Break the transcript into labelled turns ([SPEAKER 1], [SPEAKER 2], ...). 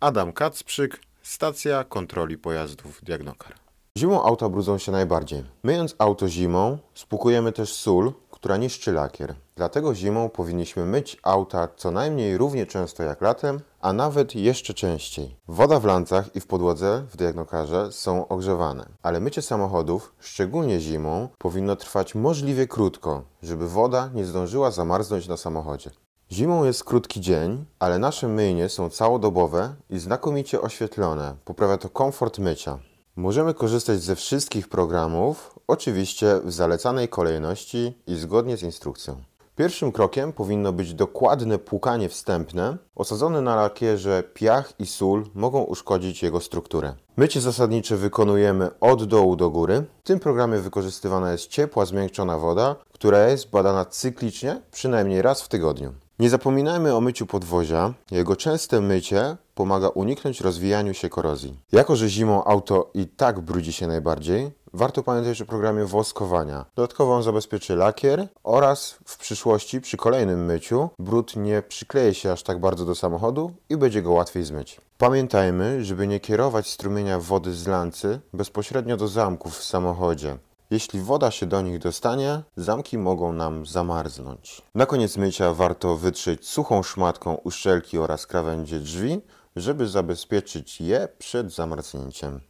[SPEAKER 1] Adam Kacprzyk, stacja kontroli pojazdów Diagnokar. Zimą auta brudzą się najbardziej. Myjąc auto zimą, spłukujemy też sól, która niszczy lakier. Dlatego zimą powinniśmy myć auta co najmniej równie często jak latem, a nawet jeszcze częściej. Woda w lancach i w podłodze w diagnokarze są ogrzewane, ale mycie samochodów, szczególnie zimą, powinno trwać możliwie krótko, żeby woda nie zdążyła zamarznąć na samochodzie. Zimą jest krótki dzień, ale nasze myjnie są całodobowe i znakomicie oświetlone. Poprawia to komfort mycia. Możemy korzystać ze wszystkich programów, oczywiście w zalecanej kolejności i zgodnie z instrukcją. Pierwszym krokiem powinno być dokładne płukanie wstępne. Osadzone na lakierze piach i sól mogą uszkodzić jego strukturę. Mycie zasadnicze wykonujemy od dołu do góry. W tym programie wykorzystywana jest ciepła, zmiękczona woda, która jest badana cyklicznie, przynajmniej raz w tygodniu. Nie zapominajmy o myciu podwozia. Jego częste mycie pomaga uniknąć rozwijaniu się korozji. Jako, że zimą auto i tak brudzi się najbardziej, warto pamiętać o programie woskowania. Dodatkowo on zabezpieczy lakier oraz w przyszłości przy kolejnym myciu brud nie przykleje się aż tak bardzo do samochodu i będzie go łatwiej zmyć. Pamiętajmy, żeby nie kierować strumienia wody z lancy bezpośrednio do zamków w samochodzie. Jeśli woda się do nich dostanie, zamki mogą nam zamarznąć. Na koniec mycia warto wytrzeć suchą szmatką uszczelki oraz krawędzie drzwi, żeby zabezpieczyć je przed zamarznięciem.